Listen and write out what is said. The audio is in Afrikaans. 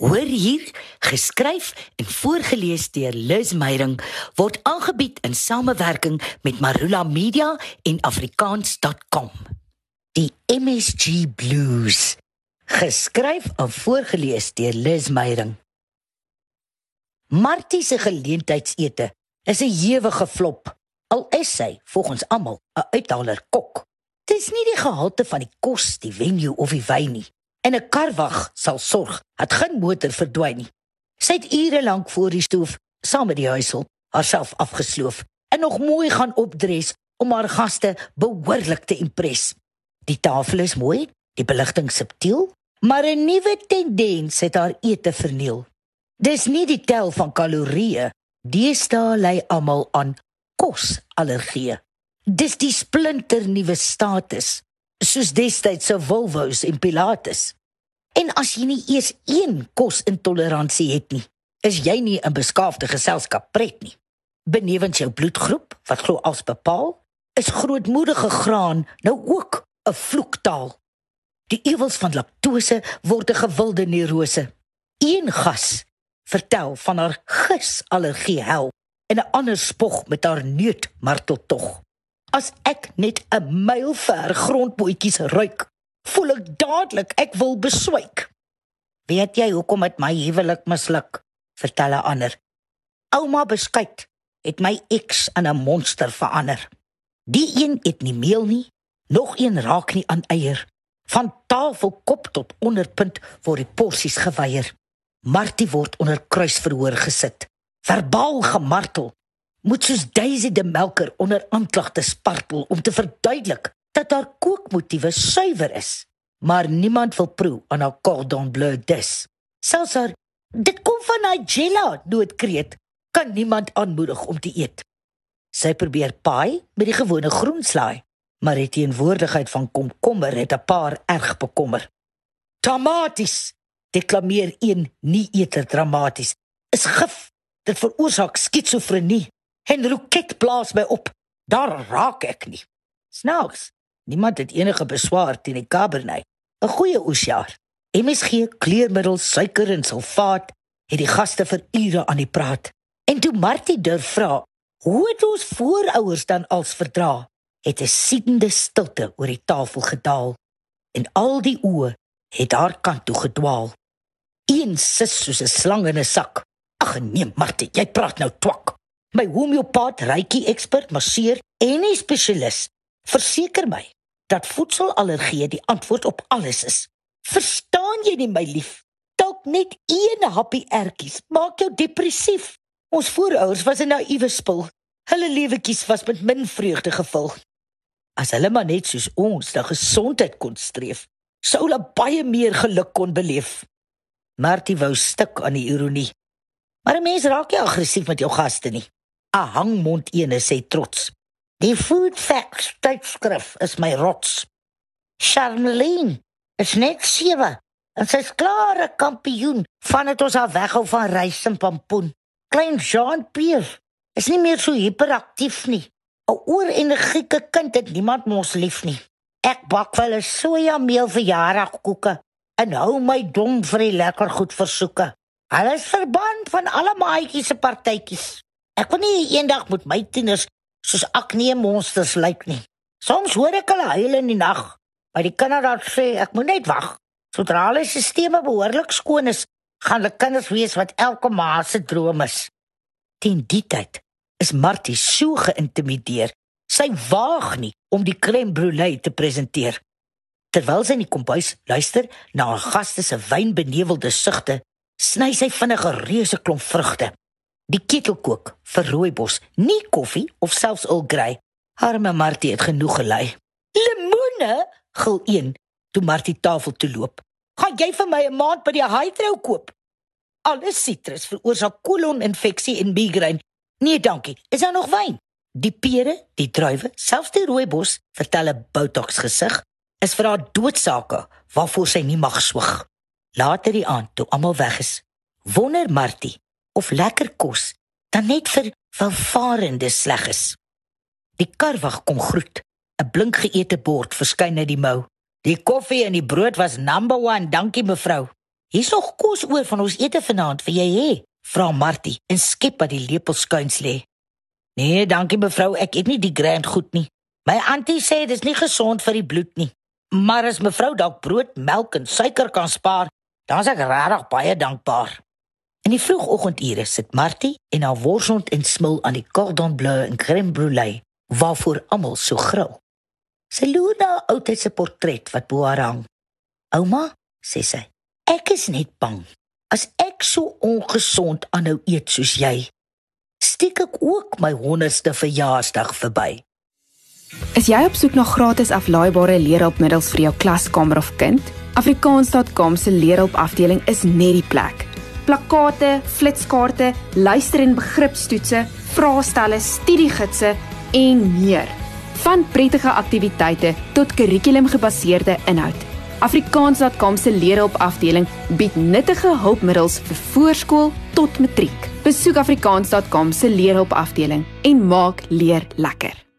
Hoor hier, geskryf en voorgeles deur Liz Meyering word aangebied in samewerking met Marula Media en afrikaans.com. Die MSG Blues, geskryf en voorgeles deur Liz Meyering. Martie se geleentheidsete is 'n ewige flop. Al is sy volgens almal 'n uithaler kok. Dis nie die gehalte van die kos, die venue of die wyn nie en 'n karwag sal sorg dat geen motor verdwyn nie. Sy het ure lank voor die stoof saam met die huishulp haarself afgesloof en nog mooi gaan opdres om haar gaste behoorlik te impres. Die tafel is mooi, die beligting subtiel, maar 'n nuwe tendens het haar ete verniel. Dis nie die tel van kalorieë, deesdae lê almal aan kosallergie. Dis die splinter nuwe status soos destyds se Volvo's en Pilates. En as jy nie eers een kosintoleransie het nie, is jy nie 'n beskaafde geselskap pret nie. Benewens jou bloedgroep wat glo als bepaal, is grootmoedige graan nou ook 'n vloektaal. Die ewels van laktose word 'n gewilde neurose. Een gas vertel van haar gisallergie hel en 'n ander spog met haar neut martel tog. As ek net 'n myl ver grondbootjies ruik, voel ek dadelik ek wil beswyk. Weet jy hoekom dit my huwelik misluk? Vertel 'n ander. Ouma beskuit het my eks in 'n monster verander. Die een eet nie meel nie, nog een raak nie aan eier. Van tafelkop tot onderpunt word die porsies geweier. Martie word onder kruisverhoor gesit, verbaal gemartel moet soos Daisy de Melker onder aanklag te spartel om te verduidelik dat haar kookmotiewe suiwer is. Maar niemand wil proe aan haar cordon bleu dis. Selfs haar dit kom van Nigella doodkreet kan niemand aanmoedig om te eet. Sy probeer paai met die gewone groenslaai, maar die teenwoordigheid van komkommer het 'n paar erg bekommer. Tomaties, deklameer een nie eter dramaties, is gif. Dit veroorsaak skitsofrenie. En roket blaas my op. Daar raak ek nie. Snaaks. Niemand het enige beswaar teen die Cabernet. 'n Goeie oesjaar. MSG, kleurmiddels, suiker en sulfaat het die gaste vir ure aan die praat. En toe Martie durf vra, "Hoe het ons voorouers dan als verdra?" het 'n siedende stilte oor die tafel gedaal en al die oë het haar kant toe gedwaal. Een sis soos 'n slang in 'n sak. Ag nee, Martie, jy praat nou twak. My homeopaat, reiki ekspert, masseur en 'n spesialis verseker my dat voedselallergie die antwoord op alles is. Verstaan jy nie my lief? Dalk net een happie ertjies maak jou depressief. Ons voorouers was 'n naïewe spul. Hulle lewetjies was met min vreugde gevul. As hulle maar net soos ons na gesondheid kon streef, sou hulle baie meer geluk kon beleef. Martie wou stik aan die ironie. Maar 'n mens raak nie aggressief met jou gaste nie. 'n hangmond ene sê trots. Die food facts tydskrif is my rots. Charmeline is net sewe. En sy's klare kampioen van dit ons al weghou van rys en pampoen. Klein Jean Pierre is nie meer so hiperaktief nie. 'n Oorenergieke kind het niemand mos lief nie. Ek bak wel 'n sojameel verjaardagkoeke en hou my dom vir die lekker goed versoeke. Hulle is verband van alle maatjies se partytjies. Ek wil nie eendag met my tieners soos aknee monsters lyk nie. Soms hoor ek hulle huil in die nag, maar die kinders sê ek moet net wag. Sodra hulle stelsels behoorlik skoon is, gaan hulle kinders wees wat elke ma se droom is. Teen die tyd is Martie so geïntimideer. Sy waag nie om die crème brûlée te presenteer. Terwyl sy in die kombuis luister na haar gaste se wynbenewelde sugte, sny sy vinnig 'n reuse klomp vrugte. Die ketel kook vir rooibos, nie koffie of selfs Earl Grey. Arme Martie het genoeg gelei. Lemoene, gil een toe Martie tafel toe loop. Gaan jy vir my 'n maand by die Hydro koop? Alles sitrus veroorsaak koloninfeksie en migraine. Nee, dankie. Is daar nog wyn? Die pere, die druiwe, selfs die rooibos, vertel 'n botox gesig, is vir haar doodsake waarvoor sy nie mag swig. Later die aand toe almal weg is, wonder Martie of lekker kos dan net vir welvarende sleg is. Die karwag kom groet. 'n Blink geëte bord verskyn uit die mou. Die koffie en die brood was number 1, dankie mevrou. Hier's nog kos oor van ons ete vanaand vir jy hê, vra Martie en skep by die lepel skuins lê. Nee, dankie mevrou, ek eet nie die grand goed nie. My antie sê dis nie gesond vir die bloed nie. Maar as mevrou dalk brood, melk en suiker kan spaar, dan is ek regtig baie dankbaar. In die vroegoggendure sit Martie en haar worshond en smil aan die cordon bleu en crème brûlée, waarvoor almal so gril. Sy loer na 'n oudheidse portret wat bo haar hang. "Ouma," sê sy, "ek is net bang. As ek so ongesond aanhou eet soos jy, steek ek ook my 100ste verjaarsdag verby." Is jy op soek na gratis aflaaibare leerhulpmiddels vir jou klaskamer of kind? Afrikaans.com se leerhulpafdeling is net die plek. Plakkate, flitskaarte, luister- en begripstoetse, vraestelle, studiegidse en meer. Van prettige aktiwiteite tot kurrikulumgebaseerde inhoud. Afrikaans.com se leerhulpafdeling bied nuttige hulpmiddels vir voorskool tot matriek. Besoek afrikaans.com se leerhulpafdeling en maak leer lekker.